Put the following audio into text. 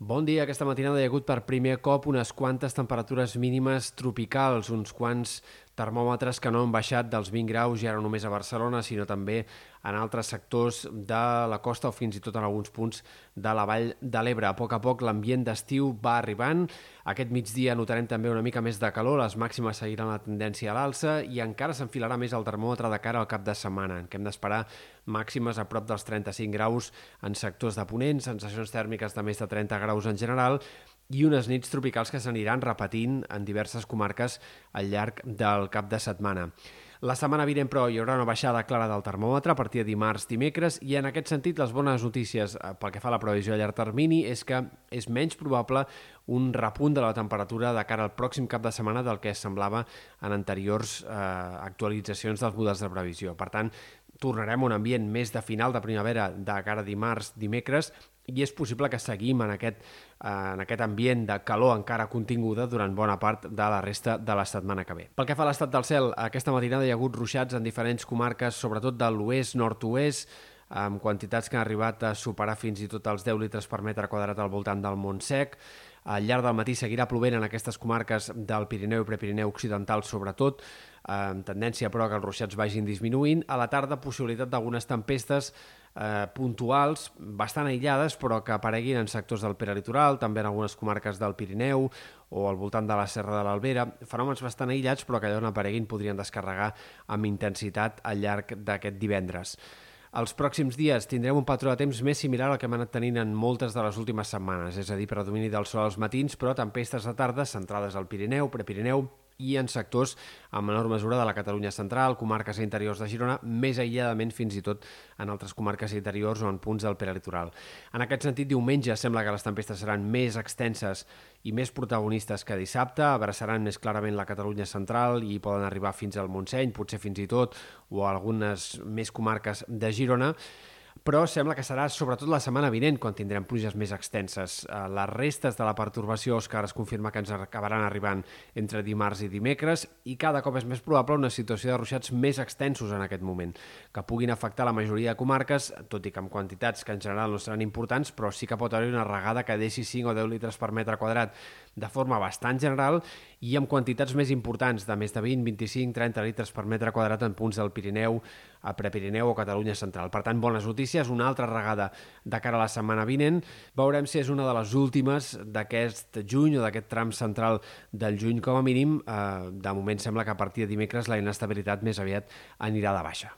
Bon dia. Aquesta matinada hi ha hagut per primer cop unes quantes temperatures mínimes tropicals, uns quants termòmetres que no han baixat dels 20 graus ja no només a Barcelona, sinó també en altres sectors de la costa o fins i tot en alguns punts de la vall de l'Ebre. A poc a poc l'ambient d'estiu va arribant. Aquest migdia notarem també una mica més de calor, les màximes seguiran la tendència a l'alça i encara s'enfilarà més el termòmetre de cara al cap de setmana, en què hem d'esperar màximes a prop dels 35 graus en sectors de ponent, sensacions tèrmiques de més de 30 graus en general i unes nits tropicals que s'aniran repetint en diverses comarques al llarg del cap de setmana. La setmana vinent, però, hi haurà una baixada clara del termòmetre a partir de dimarts, dimecres, i en aquest sentit les bones notícies eh, pel que fa a la previsió a llarg termini és que és menys probable un repunt de la temperatura de cara al pròxim cap de setmana del que semblava en anteriors eh, actualitzacions dels models de previsió. Per tant, tornarem a un ambient més de final de primavera de cara a dimarts, dimecres, i és possible que seguim en aquest, eh, en aquest ambient de calor encara continguda durant bona part de la resta de la setmana que ve. Pel que fa a l'estat del cel, aquesta matinada hi ha hagut ruixats en diferents comarques, sobretot de l'oest, nord-oest, amb quantitats que han arribat a superar fins i tot els 10 litres per metre quadrat al voltant del Montsec. Al llarg del matí seguirà plovent en aquestes comarques del Pirineu i Prepirineu Occidental, sobretot, amb tendència però que els ruixats vagin disminuint. A la tarda, possibilitat d'algunes tempestes eh, puntuals, bastant aïllades, però que apareguin en sectors del peralitoral, també en algunes comarques del Pirineu o al voltant de la Serra de l'Albera. Fenòmens bastant aïllats, però que allà on apareguin podrien descarregar amb intensitat al llarg d'aquest divendres. Els pròxims dies tindrem un patró de temps més similar al que hem anat tenint en moltes de les últimes setmanes, és a dir, predomini del sol als matins, però tempestes de tarda centrades al Pirineu, Prepirineu i en sectors amb menor mesura de la Catalunya central, comarques interiors de Girona, més aïlladament fins i tot en altres comarques interiors o en punts del peralitoral. En aquest sentit, diumenge sembla que les tempestes seran més extenses i més protagonistes que dissabte, abraçaran més clarament la Catalunya central i poden arribar fins al Montseny, potser fins i tot, o a algunes més comarques de Girona, però sembla que serà sobretot la setmana vinent quan tindrem pluges més extenses. Eh, les restes de la pertorbació, Òscar, es confirma que ens acabaran arribant entre dimarts i dimecres i cada cop és més probable una situació de ruixats més extensos en aquest moment, que puguin afectar la majoria de comarques, tot i que amb quantitats que en general no seran importants, però sí que pot haver una regada que deixi 5 o 10 litres per metre quadrat de forma bastant general i amb quantitats més importants, de més de 20, 25, 30 litres per metre quadrat en punts del Pirineu, a Prepirineu o Catalunya Central. Per tant, bones notícies, una altra regada de cara a la setmana vinent. Veurem si és una de les últimes d'aquest juny o d'aquest tram central del juny com a mínim. Eh, de moment sembla que a partir de dimecres la inestabilitat més aviat anirà de baixa.